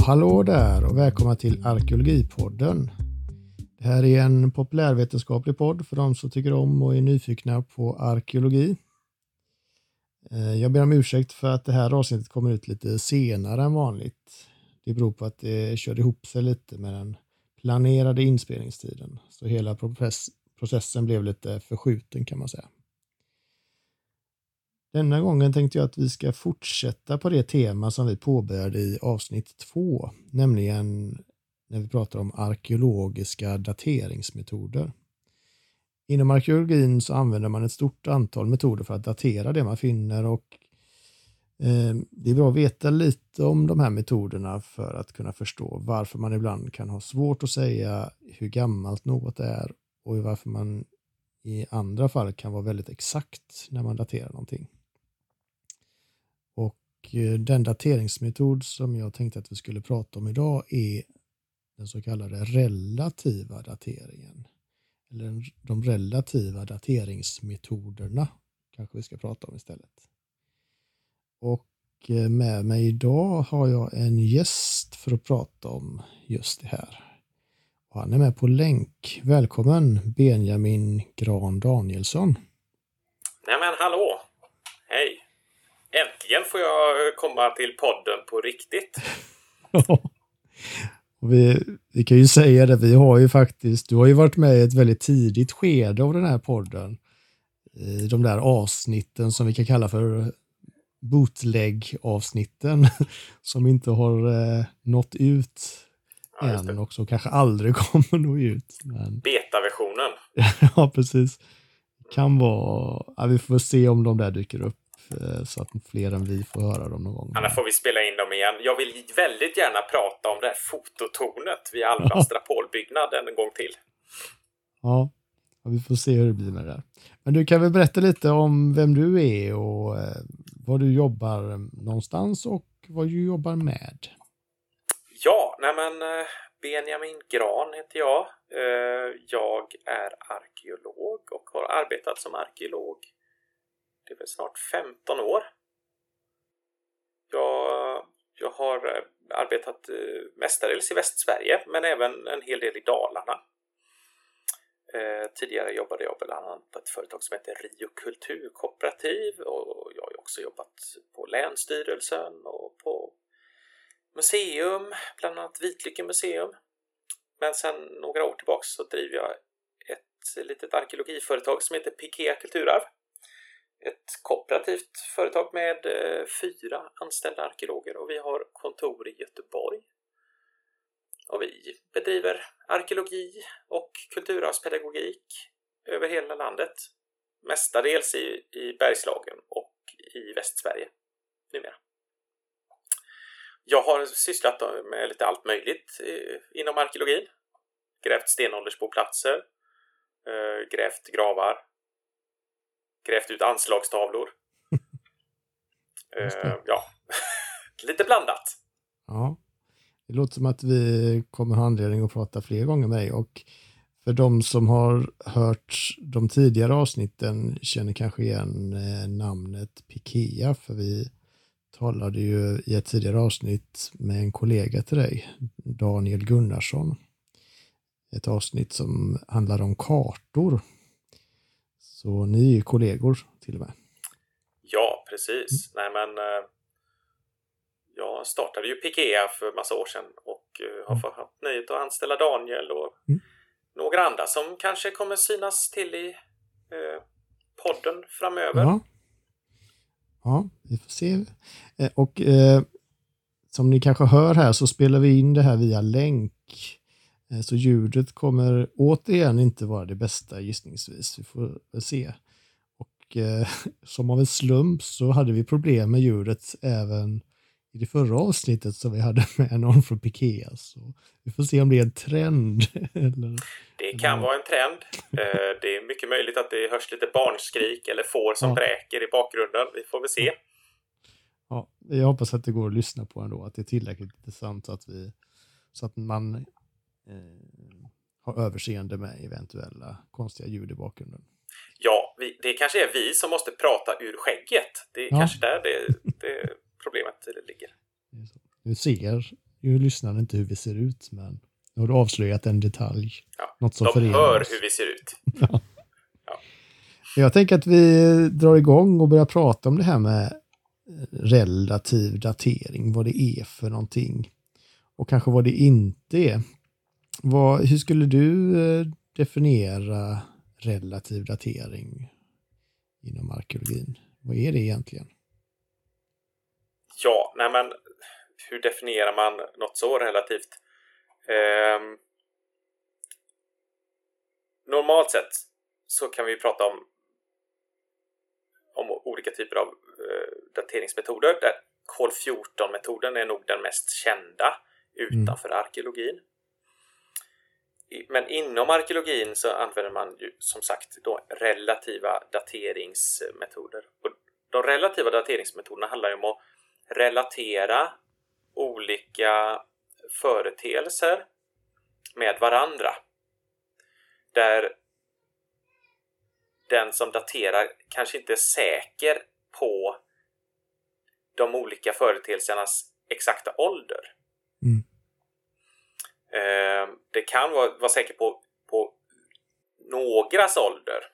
Ja, hallå där och välkomna till Arkeologipodden. Det här är en populärvetenskaplig podd för de som tycker om och är nyfikna på arkeologi. Eh, jag ber om ursäkt för att det här avsnittet kommer ut lite senare än vanligt. Det beror på att det körde ihop sig lite med den planerade inspelningstiden. Så hela processen blev lite förskjuten kan man säga. Denna gången tänkte jag att vi ska fortsätta på det tema som vi påbörjade i avsnitt två, nämligen när vi pratar om arkeologiska dateringsmetoder. Inom arkeologin så använder man ett stort antal metoder för att datera det man finner och eh, det är bra att veta lite om de här metoderna för att kunna förstå varför man ibland kan ha svårt att säga hur gammalt något är och varför man i andra fall kan vara väldigt exakt när man daterar någonting. Och eh, den dateringsmetod som jag tänkte att vi skulle prata om idag är den så kallade relativa dateringen. Eller de relativa dateringsmetoderna kanske vi ska prata om istället. Och eh, med mig idag har jag en gäst för att prata om just det här. Och han är med på länk. Välkommen Benjamin Gran Danielsson. Nej men hallå! Äntligen får jag komma till podden på riktigt. vi, vi kan ju säga det, vi har ju faktiskt, du har ju varit med i ett väldigt tidigt skede av den här podden. I de där avsnitten som vi kan kalla för bootleg-avsnitten som inte har eh, nått ut ja, än och som kanske aldrig kommer nå ut. Men... Beta-versionen. ja, precis. Kan vara, ja, vi får se om de där dyker upp så att fler än vi får höra dem någon gång. Annars får vi spela in dem igen. Jag vill väldigt gärna prata om det här fototornet vid Alvastra Polbyggnad en gång till. Ja, vi får se hur det blir med det där. Men du kan väl berätta lite om vem du är och eh, var du jobbar någonstans och vad du jobbar med. Ja, nej men eh, Benjamin Gran heter jag. Jag är arkeolog och har arbetat som arkeolog det är väl snart 15 år. Jag, jag har eh, arbetat eh, mestadels i Västsverige men även en hel del i Dalarna. Eh, tidigare jobbade jag bland annat på ett företag som heter Rio Kulturkooperativ och jag har också jobbat på Länsstyrelsen och på museum, bland annat Vitlycke museum. Men sedan några år tillbaks så driver jag ett litet arkeologiföretag som heter Pikea Kulturarv ett kooperativt företag med eh, fyra anställda arkeologer och vi har kontor i Göteborg. Och vi bedriver arkeologi och kulturarvspedagogik över hela landet. Mestadels i, i Bergslagen och i Västsverige numera. Jag har sysslat med lite allt möjligt eh, inom arkeologin. Grävt stenåldersboplatser, eh, grävt gravar, grävt ut anslagstavlor. uh, ja, lite blandat. Ja, det låter som att vi kommer ha anledning att prata fler gånger med dig och för de som har hört de tidigare avsnitten känner kanske igen eh, namnet Pikea för vi talade ju i ett tidigare avsnitt med en kollega till dig, Daniel Gunnarsson. Ett avsnitt som handlar om kartor så ni är kollegor till och med. Ja, precis. Mm. Nej, men eh, jag startade ju Pikea för massa år sedan och eh, har mm. fått nöjet att anställa Daniel och mm. några andra som kanske kommer synas till i eh, podden framöver. Ja. ja, vi får se. Eh, och eh, som ni kanske hör här så spelar vi in det här via länk så ljudet kommer återigen inte vara det bästa gissningsvis. Vi får se. Och eh, som av en slump så hade vi problem med ljudet även i det förra avsnittet som vi hade med någon från Pikea. Så vi får se om det är en trend. eller, det kan eller... vara en trend. Eh, det är mycket möjligt att det hörs lite barnskrik eller får som ja. bräker i bakgrunden. Vi får väl se. Ja, jag hoppas att det går att lyssna på ändå, att det är tillräckligt intressant så att, vi, så att man eh, ha överseende med eventuella konstiga ljud i bakgrunden. Ja, vi, det kanske är vi som måste prata ur skägget. Det är ja. kanske där det, det problemet ligger. Nu ser ju lyssnar inte hur vi ser ut, men nu har du avslöjat en detalj. Ja, Något som de förenar hör hur vi ser ut. Jag tänker att vi drar igång och börjar prata om det här med relativ datering, vad det är för någonting och kanske vad det inte är. Vad, hur skulle du eh, definiera relativ datering inom arkeologin? Vad är det egentligen? Ja, nej men hur definierar man något så relativt? Ehm, normalt sett så kan vi prata om, om olika typer av eh, dateringsmetoder där kol 14-metoden är nog den mest kända utanför arkeologin. Men inom arkeologin så använder man ju som sagt då relativa dateringsmetoder. Och de relativa dateringsmetoderna handlar ju om att relatera olika företeelser med varandra. Där den som daterar kanske inte är säker på de olika företeelsernas exakta ålder. Mm. Eh, Det kan vara, vara säkert på, på någras ålder.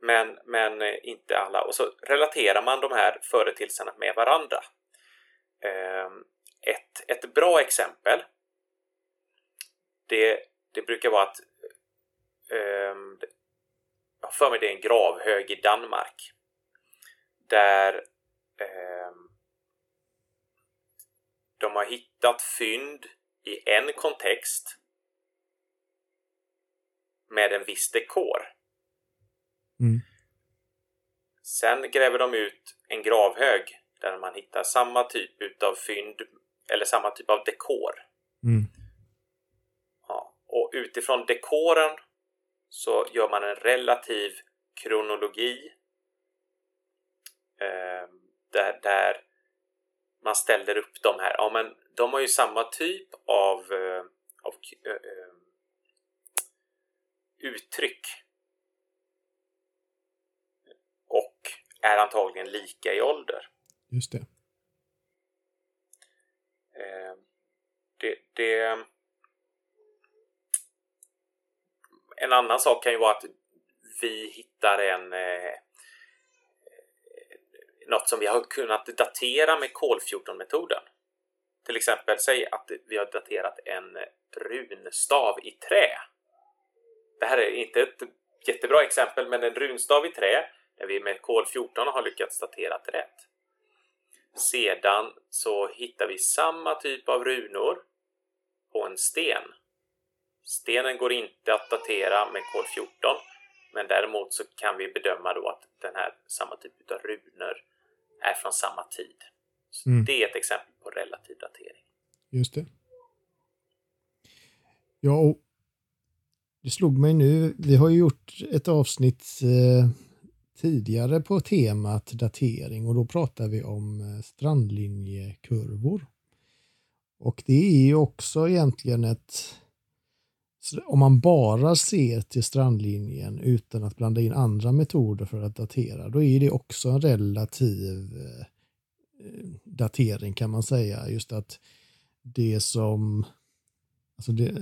Men, men eh, inte alla. Och så relaterar man de här företeelserna med varandra. Eh, Ett, ett bra exempel det, det brukar vara att eh, jag har för mig det är en gravhög i Danmark. Där eh, de har hittat fynd i en kontext med en viss dekor. Mm. Sen gräver de ut en gravhög där man hittar samma typ utav fynd eller samma typ av dekor. Mm. Ja, och utifrån dekoren så gör man en relativ kronologi eh, där, där man ställer upp de här. Ja, men de har ju samma typ av, eh, av eh, eh, uttryck och är antagligen lika i ålder. Just det. Det, det... En annan sak kan ju vara att vi hittar en eh, något som vi har kunnat datera med kol-14-metoden. Till exempel, säg att vi har daterat en runstav i trä. Det här är inte ett jättebra exempel, men en runstav i trä där vi med kol-14 har lyckats datera rätt. Sedan så hittar vi samma typ av runor på en sten. Stenen går inte att datera med kol 14 men däremot så kan vi bedöma då att den här samma typ av runor är från samma tid. Mm. Det är ett exempel på relativ datering. Just det. Ja, och det slog mig nu. Vi har ju gjort ett avsnitt eh, tidigare på temat datering och då pratar vi om eh, strandlinjekurvor. Och det är ju också egentligen ett om man bara ser till strandlinjen utan att blanda in andra metoder för att datera, då är det också en relativ eh, Eh, datering kan man säga. Just att det som, alltså det,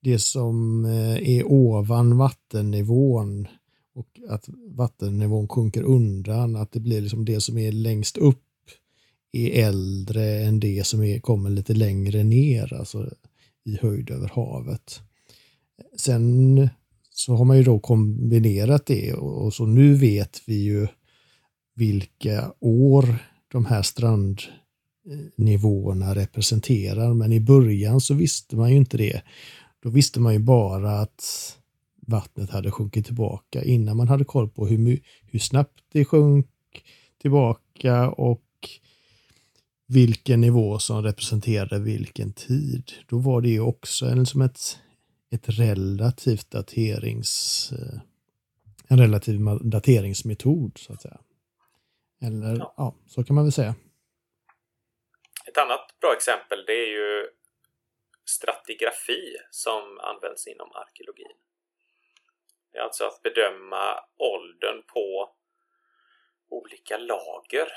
det som eh, är ovan vattennivån och att vattennivån sjunker undan, att det blir liksom det som är längst upp är äldre än det som är, kommer lite längre ner, alltså i höjd över havet. Sen så har man ju då kombinerat det och, och så nu vet vi ju vilka år de här strandnivåerna representerar. Men i början så visste man ju inte det. Då visste man ju bara att vattnet hade sjunkit tillbaka innan man hade koll på hur, hur snabbt det sjönk tillbaka och vilken nivå som representerade vilken tid. Då var det ju också en, som ett, ett relativt daterings eh, en relativ dateringsmetod så att säga. Eller Ja. ja, så kan man väl säga. Ett annat bra exempel det är ju stratigrafi som används inom arkeologin. Det är alltså att bedöma åldern på olika lager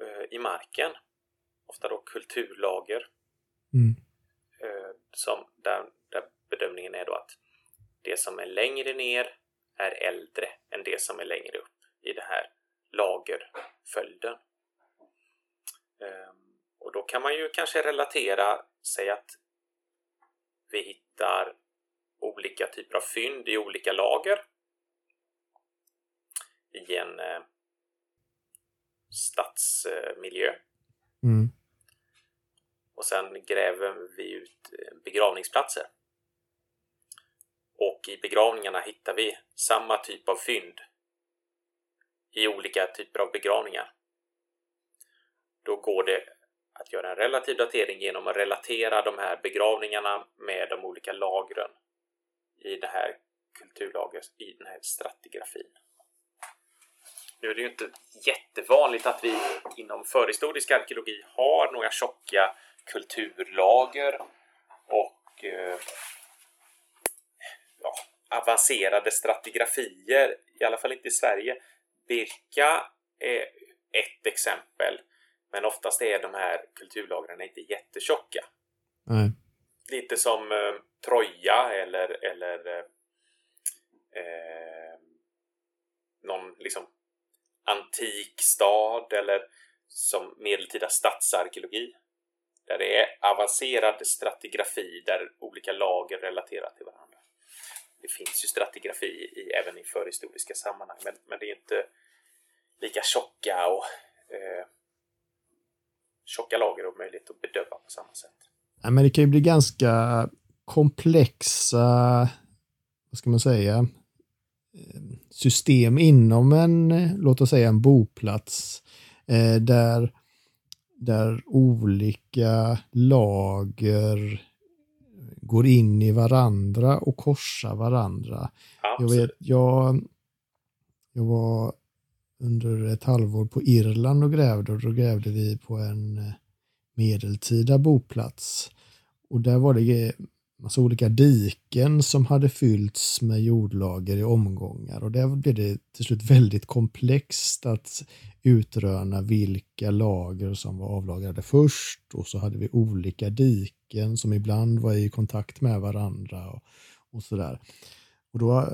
eh, i marken. Ofta då kulturlager. Mm. Eh, som, där, där bedömningen är då att det som är längre ner är äldre än det som är längre upp i den här lagerföljden. Ehm, och då kan man ju kanske relatera sig att vi hittar olika typer av fynd i olika lager i en eh, stadsmiljö. Mm. Och sen gräver vi ut eh, begravningsplatser. Och i begravningarna hittar vi samma typ av fynd i olika typer av begravningar. Då går det att göra en relativ datering genom att relatera de här begravningarna med de olika lagren i det här kulturlagret, i den här stratigrafin. Nu är det ju inte jättevanligt att vi inom förhistorisk arkeologi har några tjocka kulturlager och eh, ja, avancerade stratigrafier, i alla fall inte i Sverige. Birka är ett exempel, men oftast är de här kulturlagren inte jättetjocka. Nej. Lite som eh, Troja eller, eller eh, eh, någon liksom antik stad eller som medeltida stadsarkeologi. Där det är avancerad stratigrafi där olika lager relaterar till varandra. Det finns ju stratigrafi i, även i förhistoriska sammanhang men, men det är inte lika tjocka och eh, tjocka lager och möjligt att bedöma på samma sätt. Ja, men det kan ju bli ganska komplexa, eh, vad ska man säga, eh, system inom en, låt oss säga en boplats, eh, där, där olika lager går in i varandra och korsar varandra. Ja, Jag, vet, jag, jag var under ett halvår på Irland och grävde och då grävde vi på en eh, medeltida boplats. Och där var det massa olika diken som hade fyllts med jordlager i omgångar och där blev det till slut väldigt komplext att utröna vilka lager som var avlagrade först och så hade vi olika diken som ibland var i kontakt med varandra och, och sådär. Och då,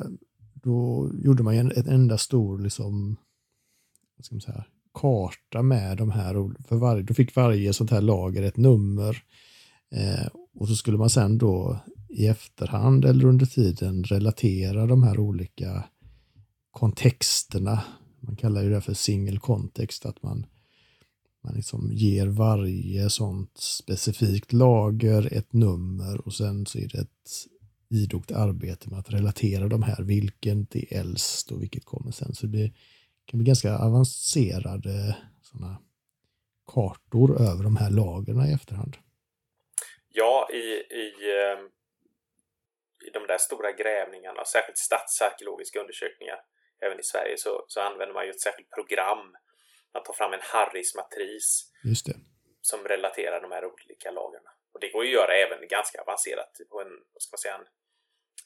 då gjorde man en, en enda stor liksom, vad ska man säga, karta med de här, för varje, då fick varje sånt här lager ett nummer Eh, och så skulle man sen då i efterhand eller under tiden relatera de här olika kontexterna. Man kallar ju det för single context, att man, man liksom ger varje sånt specifikt lager ett nummer och sen så är det ett idogt arbete med att relatera de här, vilken är äldst och vilket kommer sen. Så det kan bli ganska avancerade sådana kartor över de här lagren i efterhand. Ja, i, i, ehm, i de där stora grävningarna, särskilt stadsarkeologiska undersökningar, även i Sverige, så, så använder man ju ett särskilt program. Man tar fram en Harris-matris som relaterar de här olika lagren. Och det går ju att göra även ganska avancerat på en, vad ska man säga, en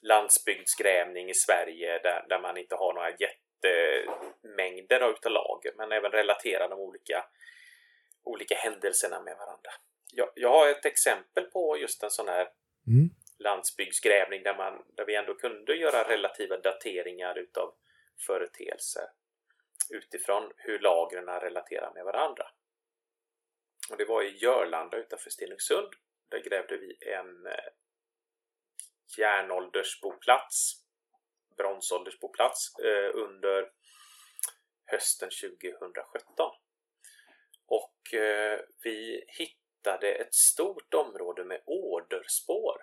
landsbygdsgrävning i Sverige där, där man inte har några jättemängder av lager, men även relatera de olika, olika händelserna med varandra jag, jag har ett exempel på just en sån här mm. landsbygdsgrävning där, man, där vi ändå kunde göra relativa dateringar utav företeelser utifrån hur lagren relaterar med varandra. Och det var i Jörlanda utanför Stenungsund. Där grävde vi en eh, järnåldersboplats, bronsåldersboplats eh, under hösten 2017. Och eh, vi hittade hittade ett stort område med åderspår.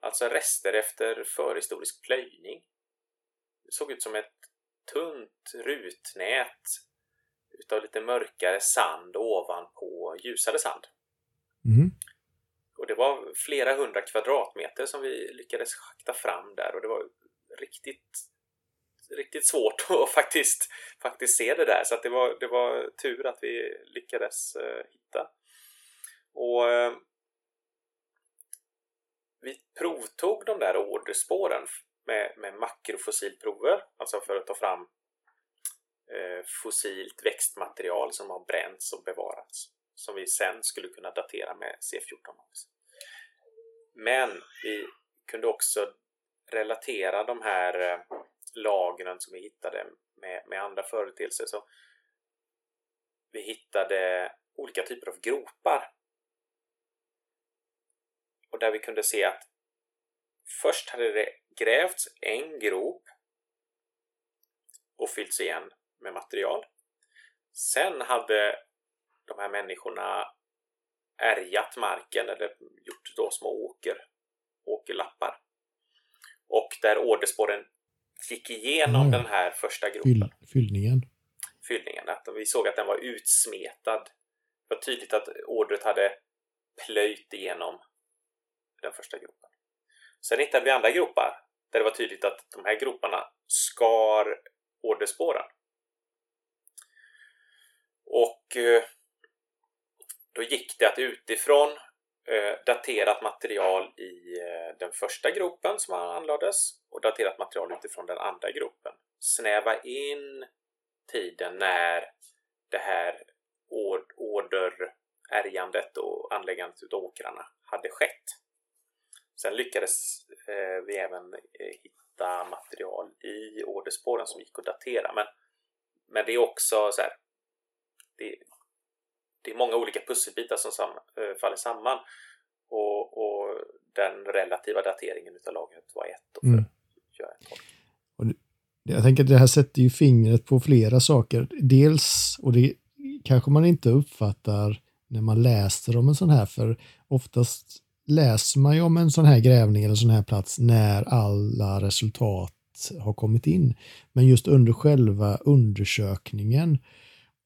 Alltså rester efter förhistorisk plöjning. Det såg ut som ett tunt rutnät utav lite mörkare sand ovanpå ljusare sand. Mm. Och det var flera hundra kvadratmeter som vi lyckades schakta fram där och det var riktigt riktigt svårt att faktiskt, faktiskt se det där så det var, det var tur att vi lyckades uh, hitta och eh, vi provtog de där orderspåren med, med makrofossilprover, alltså för att ta fram eh, fossilt växtmaterial som har bränts och bevarats. som vi sen skulle kunna datera med C14. Men vi kunde också relatera de här eh, lagren som vi hittade med, med andra företeelser. Så vi hittade olika typer av gropar. Och där vi kunde se att först hade det grävts en grop och fyllts igen med material. Sen hade de här människorna ärjat marken eller gjort då små åker, åkerlappar. Och där åderspåren gick igenom mm. den här första gropen. Fyll, fyllningen. Fyllningen. Att vi såg att den var utsmetad. Det var tydligt att ådret hade plöjt igenom den första gropen. Sen hittade vi andra gropar där det var tydligt att de här groparna skar åderspåren. Och eh, då gick det att utifrån eh, daterat material i eh, den första gropen som anlades och daterat material utifrån den andra gropen. Snäva in tiden när det här åderärjandet och anläggandet av åkrarna hade skett. Sen lyckades vi även hitta material i åderspåren som gick att datera. Men, men det är också så här, det, det är många olika pusselbitar som sam, äh, faller samman. Och, och, den relativa dateringen utav lagret var ett. För mm. att göra en jag tänker att det här sätter ju fingret på flera saker. Dels, och det kanske man inte uppfattar när man läser om en sån här, för oftast läser man ju om en sån här grävning eller sån här plats när alla resultat har kommit in. Men just under själva undersökningen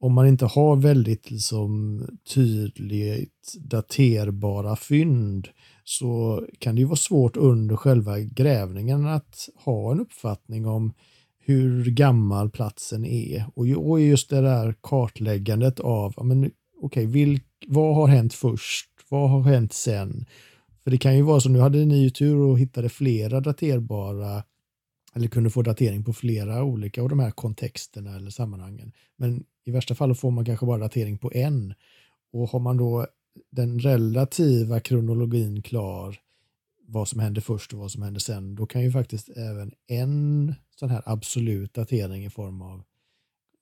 om man inte har väldigt liksom, tydligt daterbara fynd så kan det ju vara svårt under själva grävningen att ha en uppfattning om hur gammal platsen är. Och just det där kartläggandet av, men okej, okay, vad har hänt först? Vad har hänt sen? För det kan ju vara så, nu hade ni ju tur och hittade flera daterbara eller kunde få datering på flera olika av de här kontexterna eller sammanhangen. Men i värsta fall får man kanske bara datering på en. Och har man då den relativa kronologin klar, vad som hände först och vad som hände sen, då kan ju faktiskt även en sån här absolut datering i form av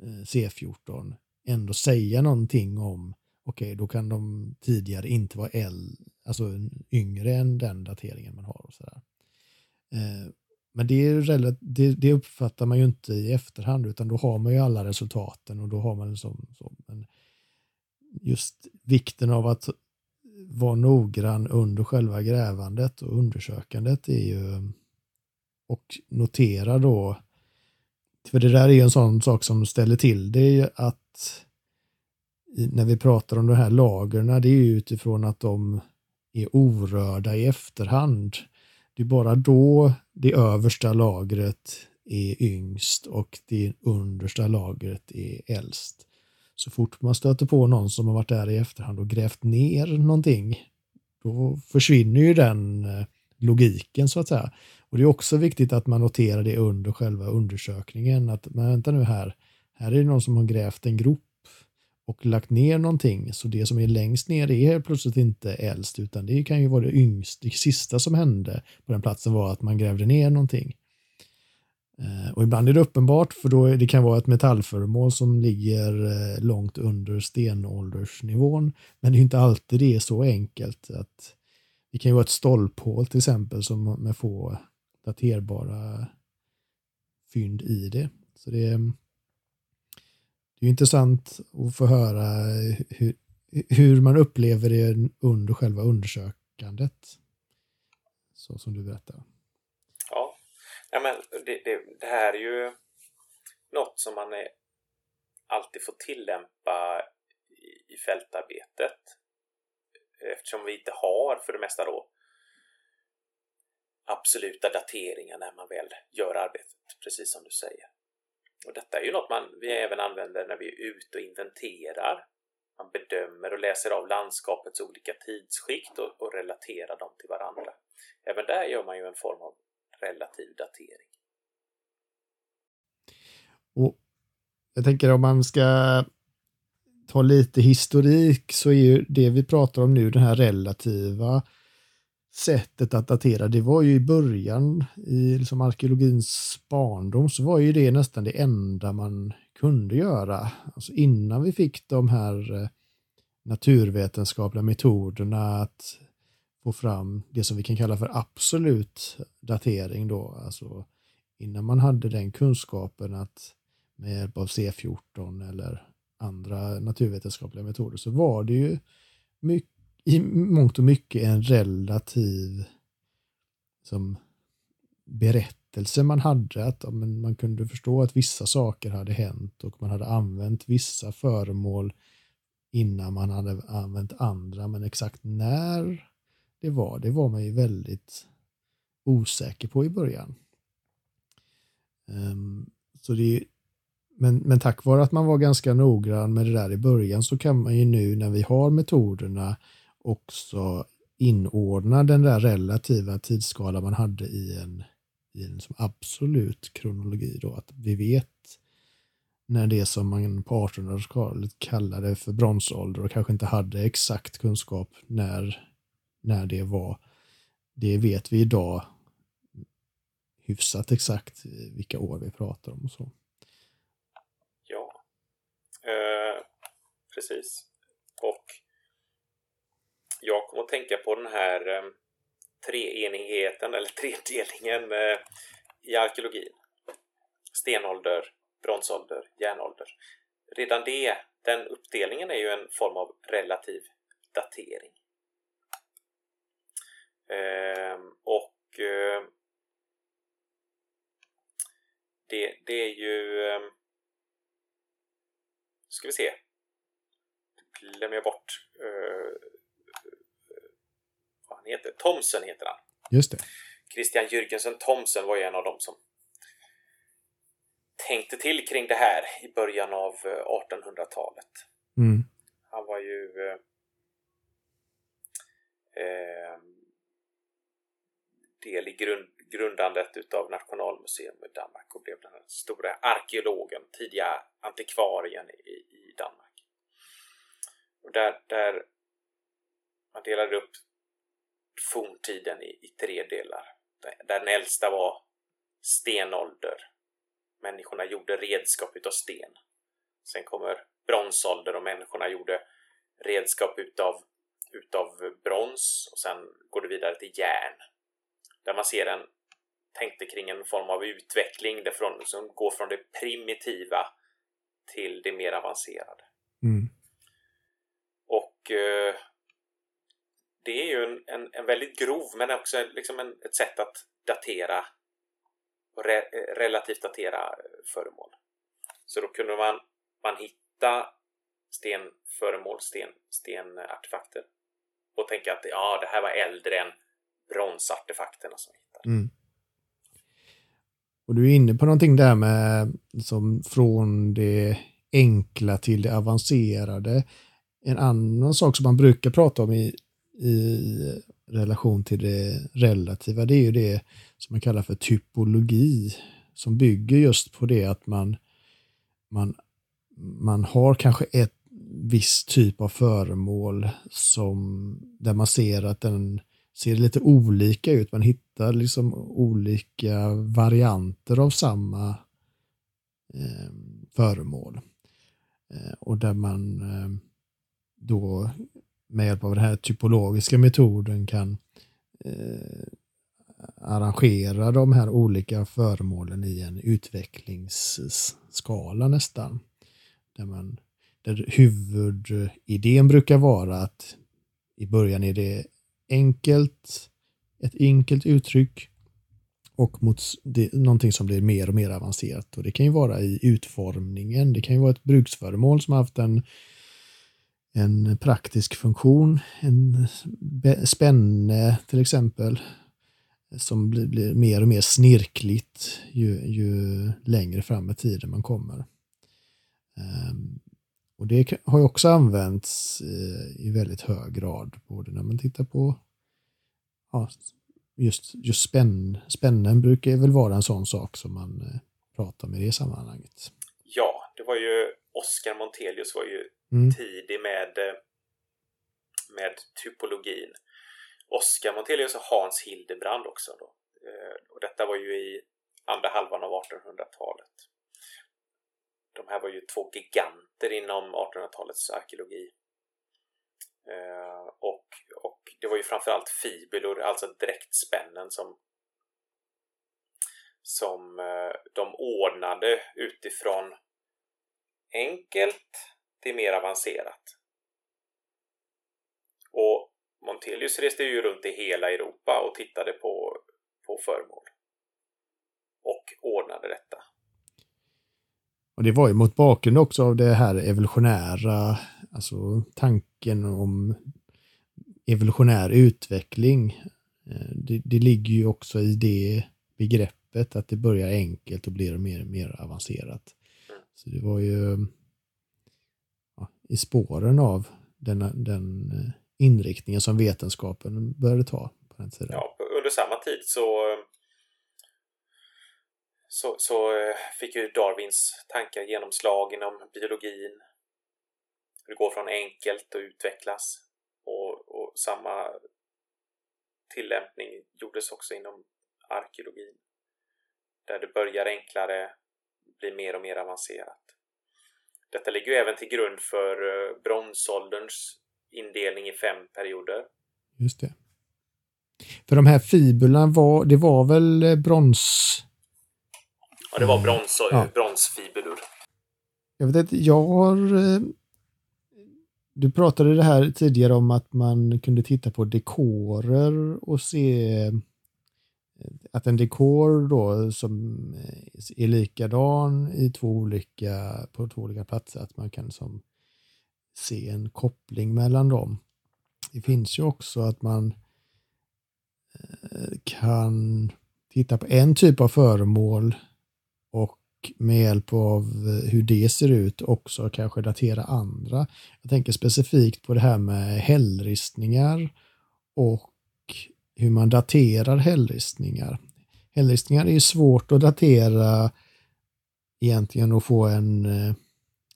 eh, C14 ändå säga någonting om, okej, okay, då kan de tidigare inte vara äldre, alltså yngre än den dateringen man har. Och så där. Eh, men det, är det, det, uppfattar man ju inte i efterhand utan då har man ju alla resultaten och då har man liksom så. Men just vikten av att vara noggrann under själva grävandet och undersökandet är ju och notera då för det där är ju en sån sak som ställer till det är ju att när vi pratar om de här lagren, det är ju utifrån att de är orörda i efterhand. Det är bara då det översta lagret är yngst och det understa lagret är äldst. Så fort man stöter på någon som har varit där i efterhand och grävt ner någonting, då försvinner ju den eh, logiken så att säga. Och det är också viktigt att man noterar det under själva undersökningen, att men vänta nu här, här är det någon som har grävt en grop och lagt ner någonting. Så det som är längst ner är plötsligt inte äldst utan det kan ju vara det yngsta. Det sista som hände på den platsen var att man grävde ner någonting. Eh, och ibland är det uppenbart för då det kan vara ett metallföremål som ligger eh, långt under stenåldersnivån. Men det är inte alltid det är så enkelt. att Det kan ju vara ett stolphål till exempel som med få daterbara fynd i det. Så det är det är intressant att få höra hur, hur man upplever det under själva undersökandet. Så som du berättar. Ja, ja men det, det, det här är ju något som man är, alltid får tillämpa i, i fältarbetet. Eftersom vi inte har för det mesta då absoluta dateringar när man väl gör arbetet, precis som du säger. Och detta är ju något man, vi även använder när vi är ute och inventerar. Man bedömer och läser av landskapets olika tidsskikt och, och relaterar dem till varandra. Även där gör man ju en form av relativ datering. Och jag tänker om man ska ta lite historik så är ju det vi pratar om nu, den här relativa sättet att datera, det var ju i början i liksom arkeologins barndom så var ju det nästan det enda man kunde göra. Alltså innan vi fick de här eh, naturvetenskapliga metoderna att få fram det som vi kan kalla för absolut datering då, alltså innan man hade den kunskapen att med hjälp av C14 eller andra naturvetenskapliga metoder så var det ju mycket, i mångt och mycket en relativ som berättelse man hade. Att ja, man kunde förstå att vissa saker hade hänt och man hade använt vissa föremål innan man hade använt andra. Men exakt när det var, det var man ju väldigt osäker på i början. Um, så det men, men tack vare att man var ganska noggrann med det där i början så kan man ju nu när vi har metoderna också inordna den där relativa tidsskala man hade i en, i en som absolut kronologi. Då, att vi vet när det som man på 1800-talet kallade för bronsålder och kanske inte hade exakt kunskap när, när det var. Det vet vi idag hyfsat exakt vilka år vi pratar om och så. Ja, eh, precis. Och att tänka på den här eh, treenigheten eller tredelningen eh, i arkeologin. Stenålder, bronsålder, järnålder. Redan det, den uppdelningen är ju en form av relativ datering. Eh, och eh, det, det är ju... Eh, ska vi se. Glömmer jag bort eh, heter. Thomsen heter han. Just det. Christian Jürgensen Thomsen var ju en av dem som tänkte till kring det här i början av 1800-talet. Eh, mm. Han var ju eh, eh, del i grund, grundandet utav Nationalmuseum i Danmark och blev den stora arkeologen, tidiga antikvarien i, i Danmark. Och där, där man delade upp forntiden i, i tre delar. Där den äldsta var stenålder. Människorna gjorde redskap utav sten. Sen kommer bronsålder och människorna gjorde redskap utav, utav brons och sen går det vidare till järn. Där man ser en, tänkte kring en form av utveckling därifrån, som går från det primitiva till det mer avancerade. Mm. Och eh, det är ju en, en, en, väldigt grov men också liksom en, ett sätt att datera och re, eh, relativt datera eh, föremål. Så då kunde man, man hitta stenföremål, sten, stenartefakter och tänka att ja, det här var äldre än bronsartefakterna som vi hittade. Mm. Och du är inne på någonting där med som från det enkla till det avancerade. En annan sak som man brukar prata om i, i relation till det relativa, det är ju det som man kallar för typologi, som bygger just på det att man, man, man har kanske ett viss typ av föremål som, där man ser att den ser lite olika ut. Man hittar liksom olika varianter av samma eh, föremål. Eh, och där man eh, då med hjälp av den här typologiska metoden kan eh, arrangera de här olika föremålen i en utvecklingsskala nästan. Där, man, där huvudidén brukar vara att i början är det enkelt, ett enkelt uttryck och mot det, någonting som blir mer och mer avancerat. Och Det kan ju vara i utformningen, det kan ju vara ett bruksföremål som har haft en en praktisk funktion, en spänne till exempel, som blir, blir, mer och mer snirkligt ju, ju längre fram i tiden man kommer. Um, och det har ju också använts uh, i väldigt hög grad, både när man tittar på ja, just, just spänn, spännen brukar väl vara en sån sak som man uh, pratar med i det sammanhanget. Ja, det var ju Oscar Montelius var ju mm. tidig med, eh, med typologin. Oskar Montelius och Hans Hildebrand också. Då. Eh, och detta var ju i andra halvan av 1800-talet. De här var ju två giganter inom 1800-talets arkeologi. Eh, och, och det var ju framförallt fibulor, alltså dräktspännen som som de ordnade utifrån enkelt till mer avancerat. Och Montelius reste ju runt i hela Europa och tittade på, på föremål. Och ordnade detta. Och det var ju mot bakgrund också av det här evolutionära, alltså tanken om evolutionär utveckling. Eh, det, det ligger ju också i det begreppet att det börjar enkelt och blir mer och mer avancerat. Så det var ju i spåren av den, den eh, inriktningen som vetenskapen började ta på den tiden. Ja, under samma tid så, så, så eh, fick ju Darwins tankar genomslag inom biologin. Det går från enkelt att utvecklas och, och samma tillämpning gjordes också inom arkeologin. Där det börjar enklare, blir mer och mer avancerat. Detta ligger ju även till grund för eh, bronsålderns indelning i fem perioder. Just det. För de här fibulerna var, det var väl eh, brons... Ja, det var brons, ja. bronsfibulor. Jag vet inte, jag har... Eh, du pratade det här tidigare om att man kunde titta på dekorer och se att en dekor då som eh, är likadan i två olika, på två olika platser, att man kan som se en koppling mellan dem. Det finns ju också att man eh, kan titta på en typ av föremål och med hjälp av hur det ser ut också kanske datera andra. Jag tänker specifikt på det här med hällristningar och hur man daterar hällristningar. Hällristningar är svårt att datera egentligen och få en eh,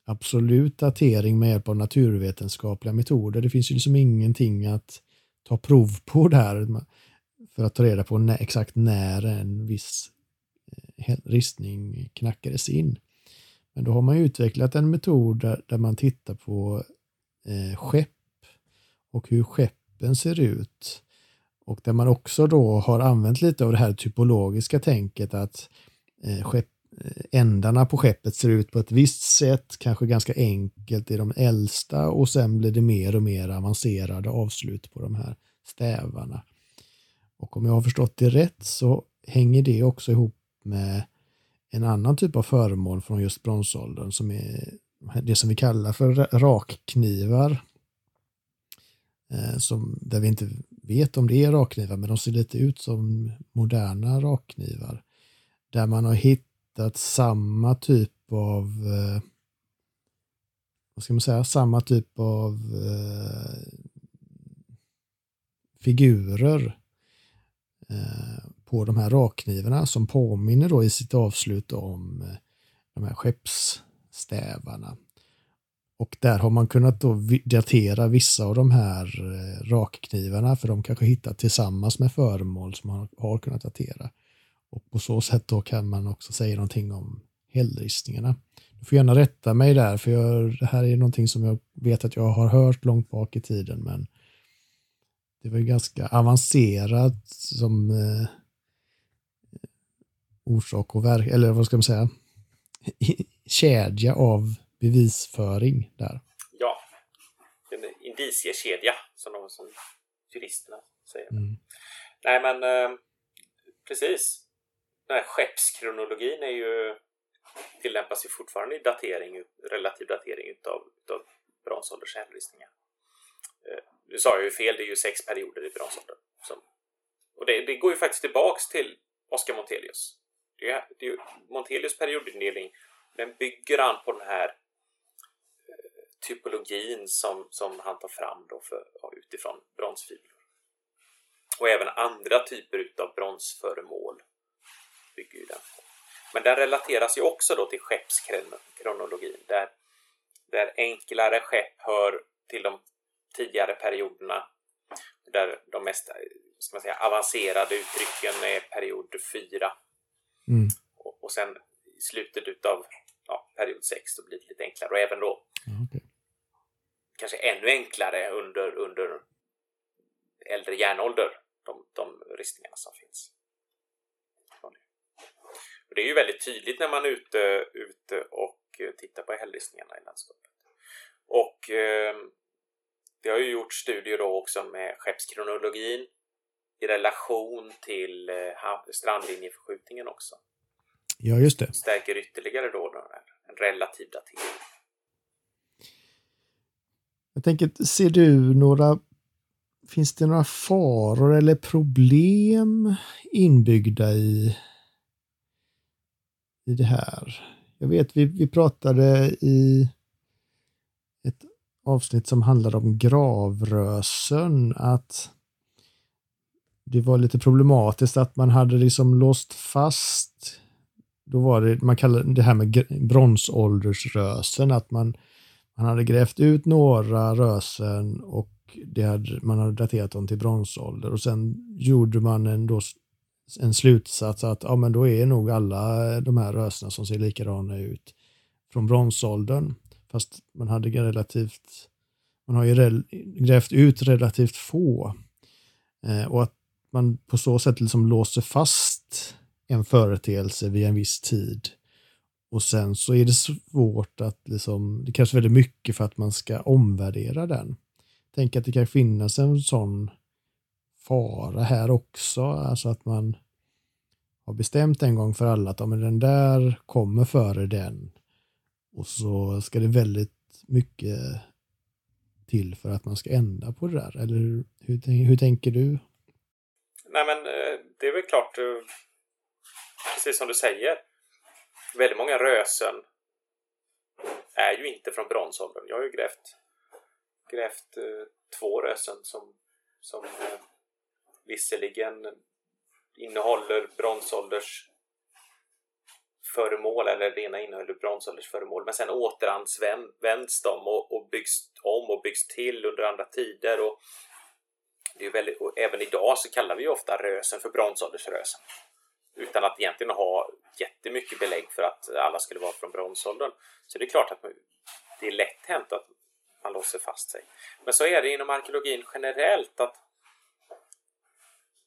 absolut datering med hjälp av naturvetenskapliga metoder. Det finns ju liksom ingenting att ta prov på där för att ta reda på när, exakt när en viss eh, ristning knackades in. Men då har man utvecklat en metod där, där man tittar på eh, skepp och hur skeppen ser ut och där man också då har använt lite av det här typologiska tänket att eh, skepp, eh, ändarna på skeppet ser ut på ett visst sätt, kanske ganska enkelt i de äldsta och sen blir det mer och mer avancerade avslut på de här stävarna. Och om jag har förstått det rätt så hänger det också ihop med en annan typ av föremål från just bronsåldern som är det som vi kallar för rakknivar. Eh, som, där vi inte vet om det är rakknivar, men de ser lite ut som moderna rakknivar. Där man har hittat samma typ av eh, vad ska man säga, samma typ av eh, figurer eh, på de här rakknivarna som påminner då i sitt avslut om eh, de här skeppsstävarna. Och där har man kunnat då datera vissa av de här eh, rakknivarna för de kanske hittat tillsammans med föremål som man har kunnat datera. Och på så sätt då kan man också säga någonting om hällristningarna. Du får gärna rätta mig där för jag, det här är någonting som jag vet att jag har hört långt bak i tiden men det var ju ganska avancerat som eh, orsak och verk, eller vad ska man säga, kedja av bevisföring där. Ja, en indiciekedja som de som juristerna säger. Mm. Nej men eh, precis. Den här skeppskronologin är ju tillämpas ju fortfarande i datering, relativ datering utav, utav bronsålders hänvisningar. Eh, nu sa jag ju fel, det är ju sex perioder i bronsåldern. Och det, det, går ju faktiskt tillbaks till Oscar Montelius. Det är, det är ju Montelius periodindelning, den bygger an på den här typologin som, som han tar fram då för, utifrån bronsfibror. Och även andra typer utav bronsföremål bygger ju den Men den relateras ju också då till skeppskronologin där, där enklare skepp hör till de tidigare perioderna. Där de mest ska man säga, avancerade uttrycken är period 4. Mm. Och, och, sen i slutet av ja, period 6 så blir det lite enklare. Och även då okay. Kanske ännu enklare under, under äldre järnålder, de, de ristningarna som finns. Och det är ju väldigt tydligt när man är ute, ute och tittar på hällristningarna i landskapet. Och eh, det har ju gjort studier då också med skeppskronologin i relation till eh, strandlinjeförskjutningen också. Ja, just det. Stärker ytterligare då en relativ datering. Jag tänker, ser du några Finns det några faror eller problem inbyggda i, i det här? Jag vet, vi, vi pratade i ett avsnitt som handlade om gravrösen att det var lite problematiskt att man hade liksom låst fast då var det, man kallade det här med bronsåldersrösen, att man, han hade grävt ut några rösen och det hade, man hade daterat dem till bronsålder och sen gjorde man en, då, en slutsats att ja, men då är nog alla de här rösena som ser likadana ut från bronsåldern. Fast man hade relativt, man har ju grävt ut relativt få. Eh, och att man på så sätt liksom låser fast en företeelse vid en viss tid. Och sen så är det svårt att liksom, det krävs väldigt mycket för att man ska omvärdera den. Tänk att det kan finnas en sån fara här också, alltså att man har bestämt en gång för alla att ja, men den där kommer före den. Och så ska det väldigt mycket till för att man ska ändra på det där. Eller hur, hur, hur tänker du? Nej men eh, det är väl klart, eh, precis som du säger, väldigt många rösen är ju inte från bronsåldern. Jag har ju grävt, grävt eh, två rösen som, som eh, visserligen innehåller bronsålders föremål eller det ena innehåller bronsåldersföremål men sen återanvänds de och, och byggs om och byggs till under andra tider och det är väldigt, och även idag så kallar vi ofta rösen för bronsåldersrösen. Utan att egentligen ha jättemycket belägg för att alla skulle vara från bronsåldern. Så det är klart att det är lätt hänt att man låser fast sig. Men så är det inom arkeologin generellt att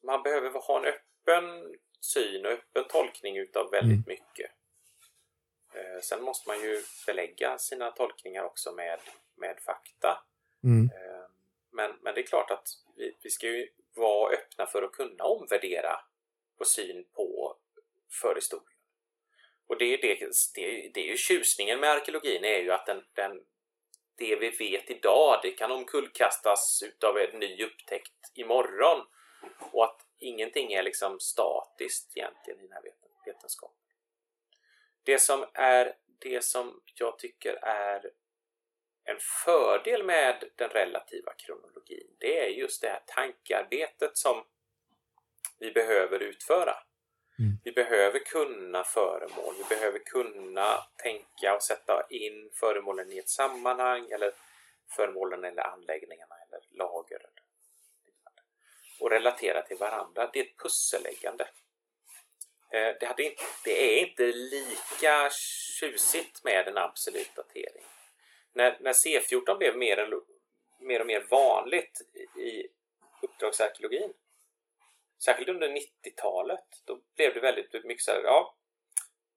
man behöver ha en öppen syn och öppen tolkning utav väldigt mm. mycket. Eh, sen måste man ju belägga sina tolkningar också med, med fakta. Mm. Eh, men, men det är klart att vi, vi ska ju vara öppna för att kunna omvärdera vår syn på förhistorien. Och det är, det, det, det är ju tjusningen med arkeologin är ju att den, den, det vi vet idag det kan omkullkastas utav en ny upptäckt imorgon. Och att ingenting är liksom statiskt egentligen i den här vetenskapen. Det som är det som jag tycker är en fördel med den relativa kronologin det är just det här tankearbetet som vi behöver utföra. Mm. Vi behöver kunna föremål, vi behöver kunna tänka och sätta in föremålen i ett sammanhang eller föremålen eller anläggningarna eller lager och relatera till varandra. Det är ett pusselläggande. Eh, det, hade inte, det är inte lika tjusigt med en absolut datering när, när C14 blev mer, mer och mer vanligt i uppdragsarkeologin, särskilt under 90-talet, då blev det väldigt mycket så här, ja,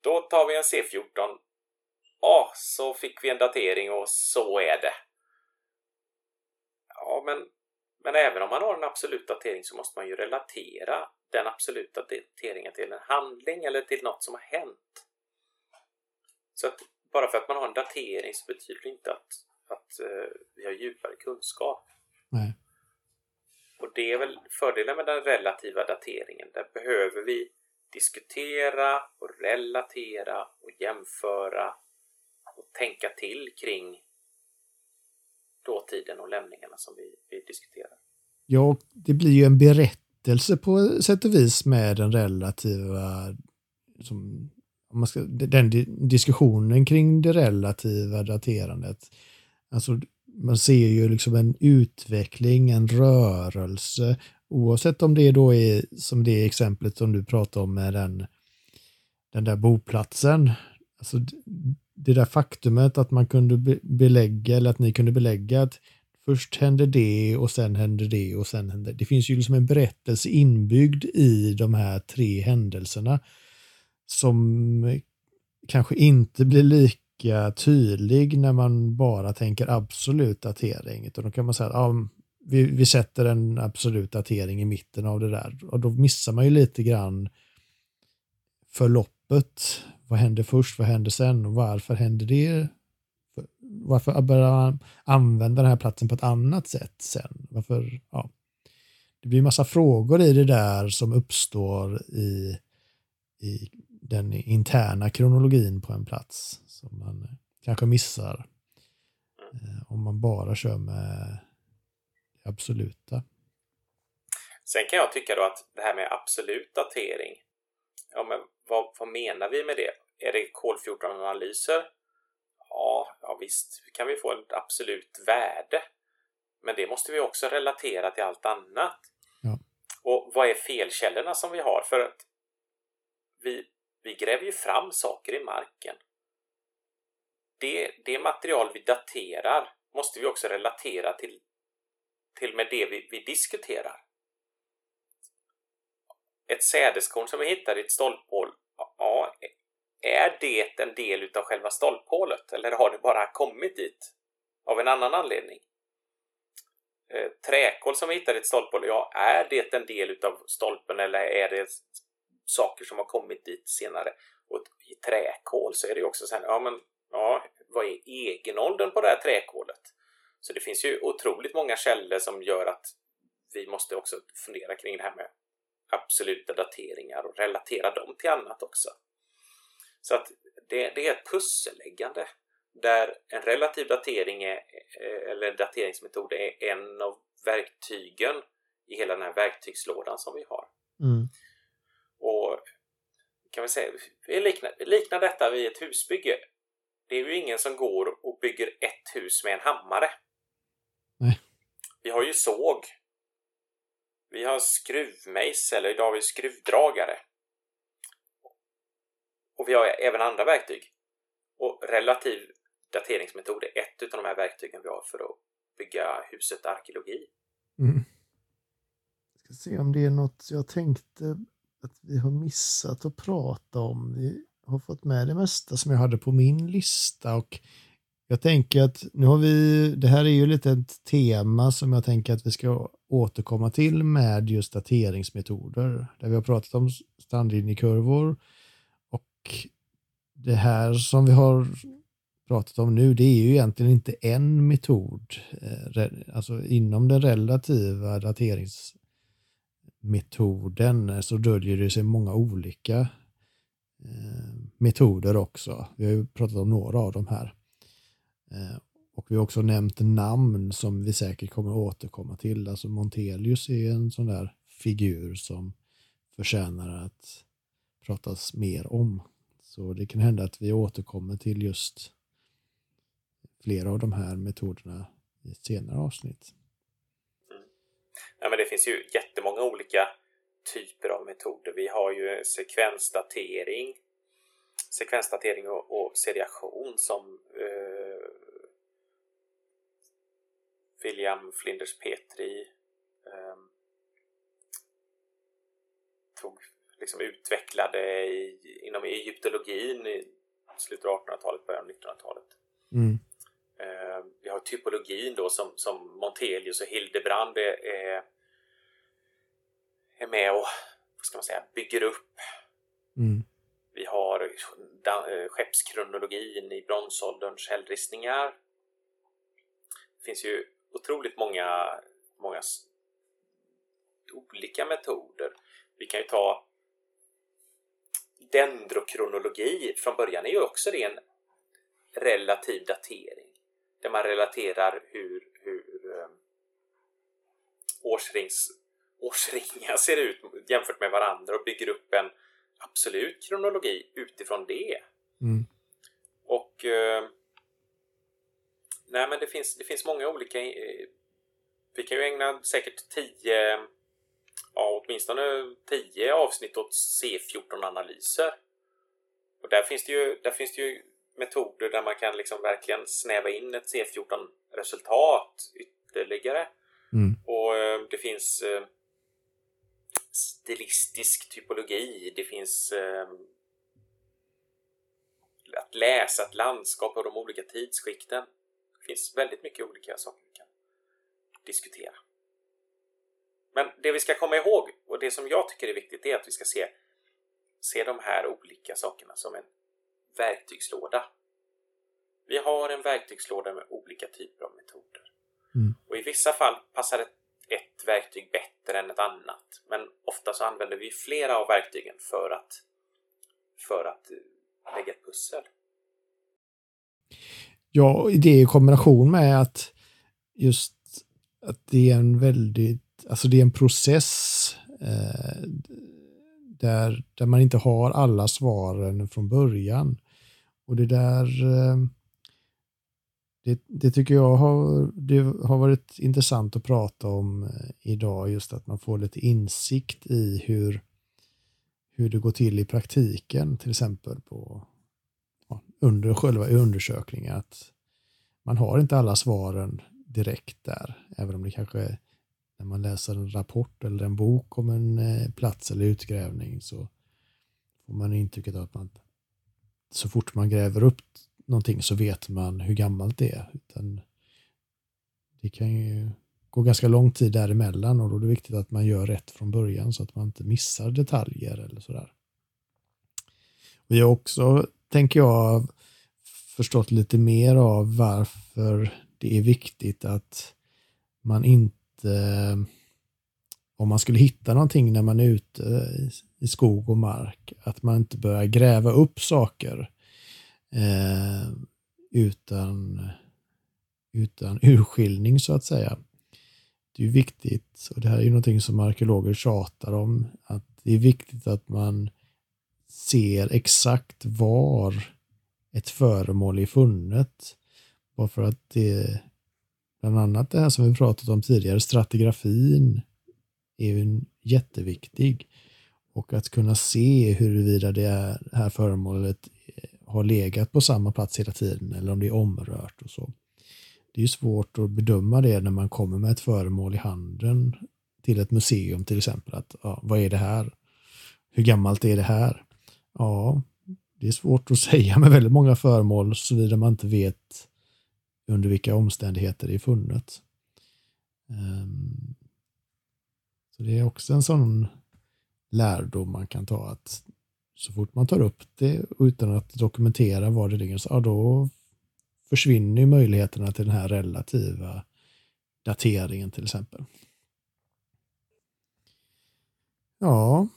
då tar vi en C14, ja, så fick vi en datering och så är det. Ja, men, men även om man har en absolut datering så måste man ju relatera den absoluta dateringen till en handling eller till något som har hänt. Så att bara för att man har en datering så betyder det inte att, att uh, vi har djupare kunskap. Och det är väl fördelen med den relativa dateringen. Där behöver vi diskutera och relatera och jämföra och tänka till kring dåtiden och lämningarna som vi, vi diskuterar. Ja, det blir ju en berättelse på sätt och vis med den relativa som om man ska, den diskussionen kring det relativa daterandet. Alltså man ser ju liksom en utveckling, en rörelse, oavsett om det då är som det exemplet som du pratar om med den, den där boplatsen. Alltså det där faktumet att man kunde belägga, eller att ni kunde belägga att först hände det och sen hände det och sen hände det. Det finns ju liksom en berättelse inbyggd i de här tre händelserna som kanske inte blir lika tydlig när man bara tänker absolut datering. Utan då kan man säga att ja, vi, vi sätter en absolut datering i mitten av det där och då missar man ju lite grann förloppet. Vad hände först? Vad hände sen? Och varför hände det? Varför börjar man använda den här platsen på ett annat sätt sen? Varför? Ja. Det blir massa frågor i det där som uppstår i, i den interna kronologin på en plats som man kanske missar eh, om man bara kör med det absoluta. Sen kan jag tycka då att det här med absolut datering, ja, men vad, vad menar vi med det? Är det kol-14-analyser? Ja, ja, visst kan vi få ett absolut värde. Men det måste vi också relatera till allt annat. Ja. Och vad är felkällorna som vi har? För att vi vi gräver ju fram saker i marken. Det, det material vi daterar måste vi också relatera till, till med det vi, vi diskuterar. Ett sädeskorn som vi hittar i ett stolphål, ja, är det en del utav själva stolphålet eller har det bara kommit dit av en annan anledning? Eh, träkol som vi hittar i ett stolphål, ja, är det en del utav stolpen eller är det saker som har kommit dit senare. Och i träkol så är det ju också så här, ja men ja, vad är egenåldern på det här träkolet? Så det finns ju otroligt många källor som gör att vi måste också fundera kring det här med absoluta dateringar och relatera dem till annat också. Så att det, det är ett pusselläggande där en relativ datering är, eller dateringsmetod är en av verktygen i hela den här verktygslådan som vi har. Mm. Och kan vi säga, vi liknar, liknar detta vid ett husbygge. Det är ju ingen som går och bygger ett hus med en hammare. Nej. Vi har ju såg. Vi har skruvmejsel, eller idag har vi skruvdragare. Och vi har även andra verktyg. Och relativ dateringsmetod är ett av de här verktygen vi har för att bygga huset arkeologi. Mm. Jag ska se om det är något jag tänkte att vi har missat att prata om. Vi har fått med det mesta som jag hade på min lista och jag tänker att nu har vi, det här är ju lite ett tema som jag tänker att vi ska återkomma till med just dateringsmetoder. Där vi har pratat om strandlinjekurvor och det här som vi har pratat om nu, det är ju egentligen inte en metod. Eh, alltså inom den relativa dateringsmetoden eh, så döljer det sig många olika Eh, metoder också. Vi har ju pratat om några av dem här. Eh, och vi har också nämnt namn som vi säkert kommer att återkomma till. Alltså Montelius är en sån där figur som förtjänar att pratas mer om. Så det kan hända att vi återkommer till just flera av de här metoderna i ett senare avsnitt. Mm. Ja, men det finns ju jättemånga olika typer av metoder. Vi har ju sekvensdatering, sekvensdatering och, och seriation som eh, William Flinders Petri eh, tog, liksom utvecklade i, inom egyptologin i slutet av 1800-talet, början av 1900-talet. Mm. Eh, vi har typologin då som, som Montelius och Hildebrand är, är, är med och vad ska man säga, bygger upp. Mm. Vi har eh, skeppskronologin i bronsålderns hällristningar. Det finns ju otroligt många, många olika metoder. Vi kan ju ta dendrokronologi. Från början är ju också det en relativ datering där man relaterar hur, hur um, årsrings, årsringar ser ut jämfört med varandra och bygger upp en absolut kronologi utifrån det. Mm. Och eh, nej men det finns, det finns många olika eh, vi kan ju ägna säkert tio ja, åtminstone tio avsnitt åt C14-analyser. Och där finns det ju, där finns det ju metoder där man kan liksom verkligen snäva in ett C14-resultat ytterligare. Mm. Och eh, det finns eh, stilistisk typologi, det finns eh, att läsa ett landskap och de olika tidsskikten. Det finns väldigt mycket olika saker vi kan diskutera. Men det vi ska komma ihåg och det som jag tycker är viktigt är att vi ska se, se de här olika sakerna som en verktygslåda. Vi har en verktygslåda med olika typer av metoder. Mm. Och i vissa fall passar ett, ett verktyg bättre än ett annat. Men ofta så använder vi flera av verktygen för att, för att eh, lägga ett pussel. Ja, det i kombination med att just att det är en väldigt, alltså det är en process eh, där, där man inte har alla svaren från början. Och det där, eh, det, det, tycker jag har, det har varit intressant att prata om eh, idag, just att man får lite insikt i hur, hur det går till i praktiken, till exempel på ja, under själva undersökningen. Att man har inte alla svaren direkt där, även om det kanske när man läser en rapport eller en bok om en eh, plats eller utgrävning så får man intrycket att man så fort man gräver upp någonting så vet man hur gammalt det är. Utan det kan ju gå ganska lång tid däremellan och då är det viktigt att man gör rätt från början så att man inte missar detaljer eller sådär. Vi har också, tänker jag, förstått lite mer av varför det är viktigt att man inte, om man skulle hitta någonting när man är ute i skog och mark, att man inte börjar gräva upp saker eh, utan, utan urskiljning så att säga. Det är viktigt, och det här är ju någonting som arkeologer tjatar om, att det är viktigt att man ser exakt var ett föremål är funnet. Bara för att det, bland annat det här som vi pratat om tidigare, stratigrafin är ju jätteviktig. Och att kunna se huruvida det här föremålet har legat på samma plats hela tiden eller om det är omrört och så. Det är ju svårt att bedöma det när man kommer med ett föremål i handen till ett museum till exempel. Att, ja, vad är det här? Hur gammalt är det här? Ja, det är svårt att säga med väldigt många föremål såvida man inte vet under vilka omständigheter det är funnet. Ehm, så det är också en sån lärdom man kan ta att så fort man tar upp det utan att dokumentera var det ligger, så, ja, då försvinner möjligheterna till den här relativa dateringen till exempel. Ja,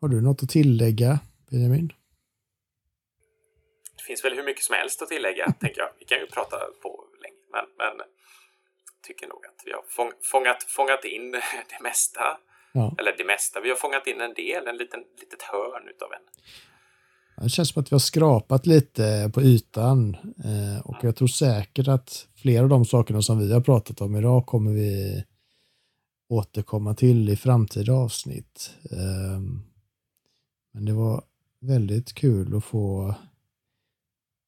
har du något att tillägga Benjamin? Det finns väl hur mycket som helst att tillägga, tänker jag. Vi kan ju prata på länge, men, men tycker nog att vi har fångat, fångat in det mesta. Ja. Eller det mesta. Vi har fångat in en del, en liten litet hörn utav en. Det känns som att vi har skrapat lite på ytan eh, och jag tror säkert att flera av de sakerna som vi har pratat om idag kommer vi återkomma till i framtida avsnitt. Ehm, men det var väldigt kul att få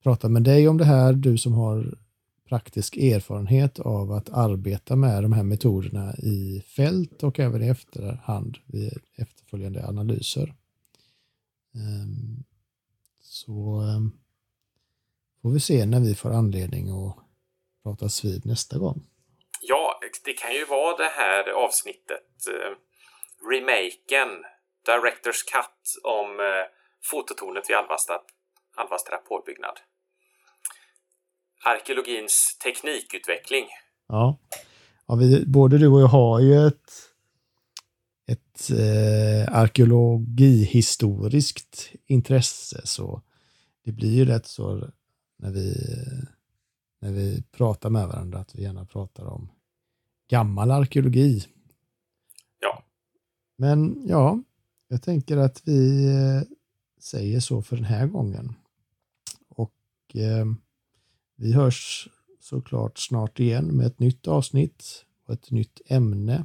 prata med dig om det här, du som har praktisk erfarenhet av att arbeta med de här metoderna i fält och även i efterhand vid efterföljande analyser. Ehm, så ehm, får vi se när vi får anledning att prata SVID nästa gång. Ja, det kan ju vara det här avsnittet, eh, remaken, Directors Cut om eh, fototornet vid Alvasta, Alvastra påbyggnad arkeologins teknikutveckling. Ja, ja vi, både du och jag har ju ett, ett eh, arkeologihistoriskt intresse så det blir ju rätt så när vi, när vi pratar med varandra att vi gärna pratar om gammal arkeologi. Ja. Men ja, jag tänker att vi eh, säger så för den här gången. Och eh, vi hörs såklart snart igen med ett nytt avsnitt och ett nytt ämne.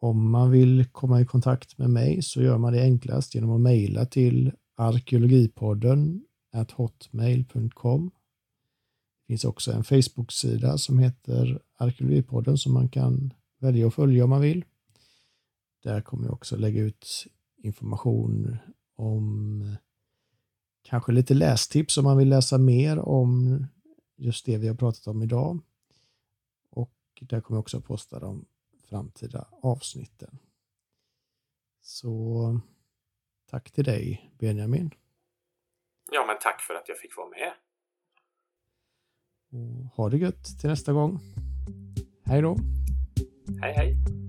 Om man vill komma i kontakt med mig så gör man det enklast genom att mejla till arkeologipodden hotmail.com. Det finns också en Facebook-sida som heter Arkeologipodden som man kan välja att följa om man vill. Där kommer jag också lägga ut information om kanske lite lästips om man vill läsa mer om just det vi har pratat om idag. Och där kommer jag också posta de framtida avsnitten. Så tack till dig Benjamin. Ja, men tack för att jag fick vara med. Och ha det gött till nästa gång. Hej då. Hej, hej.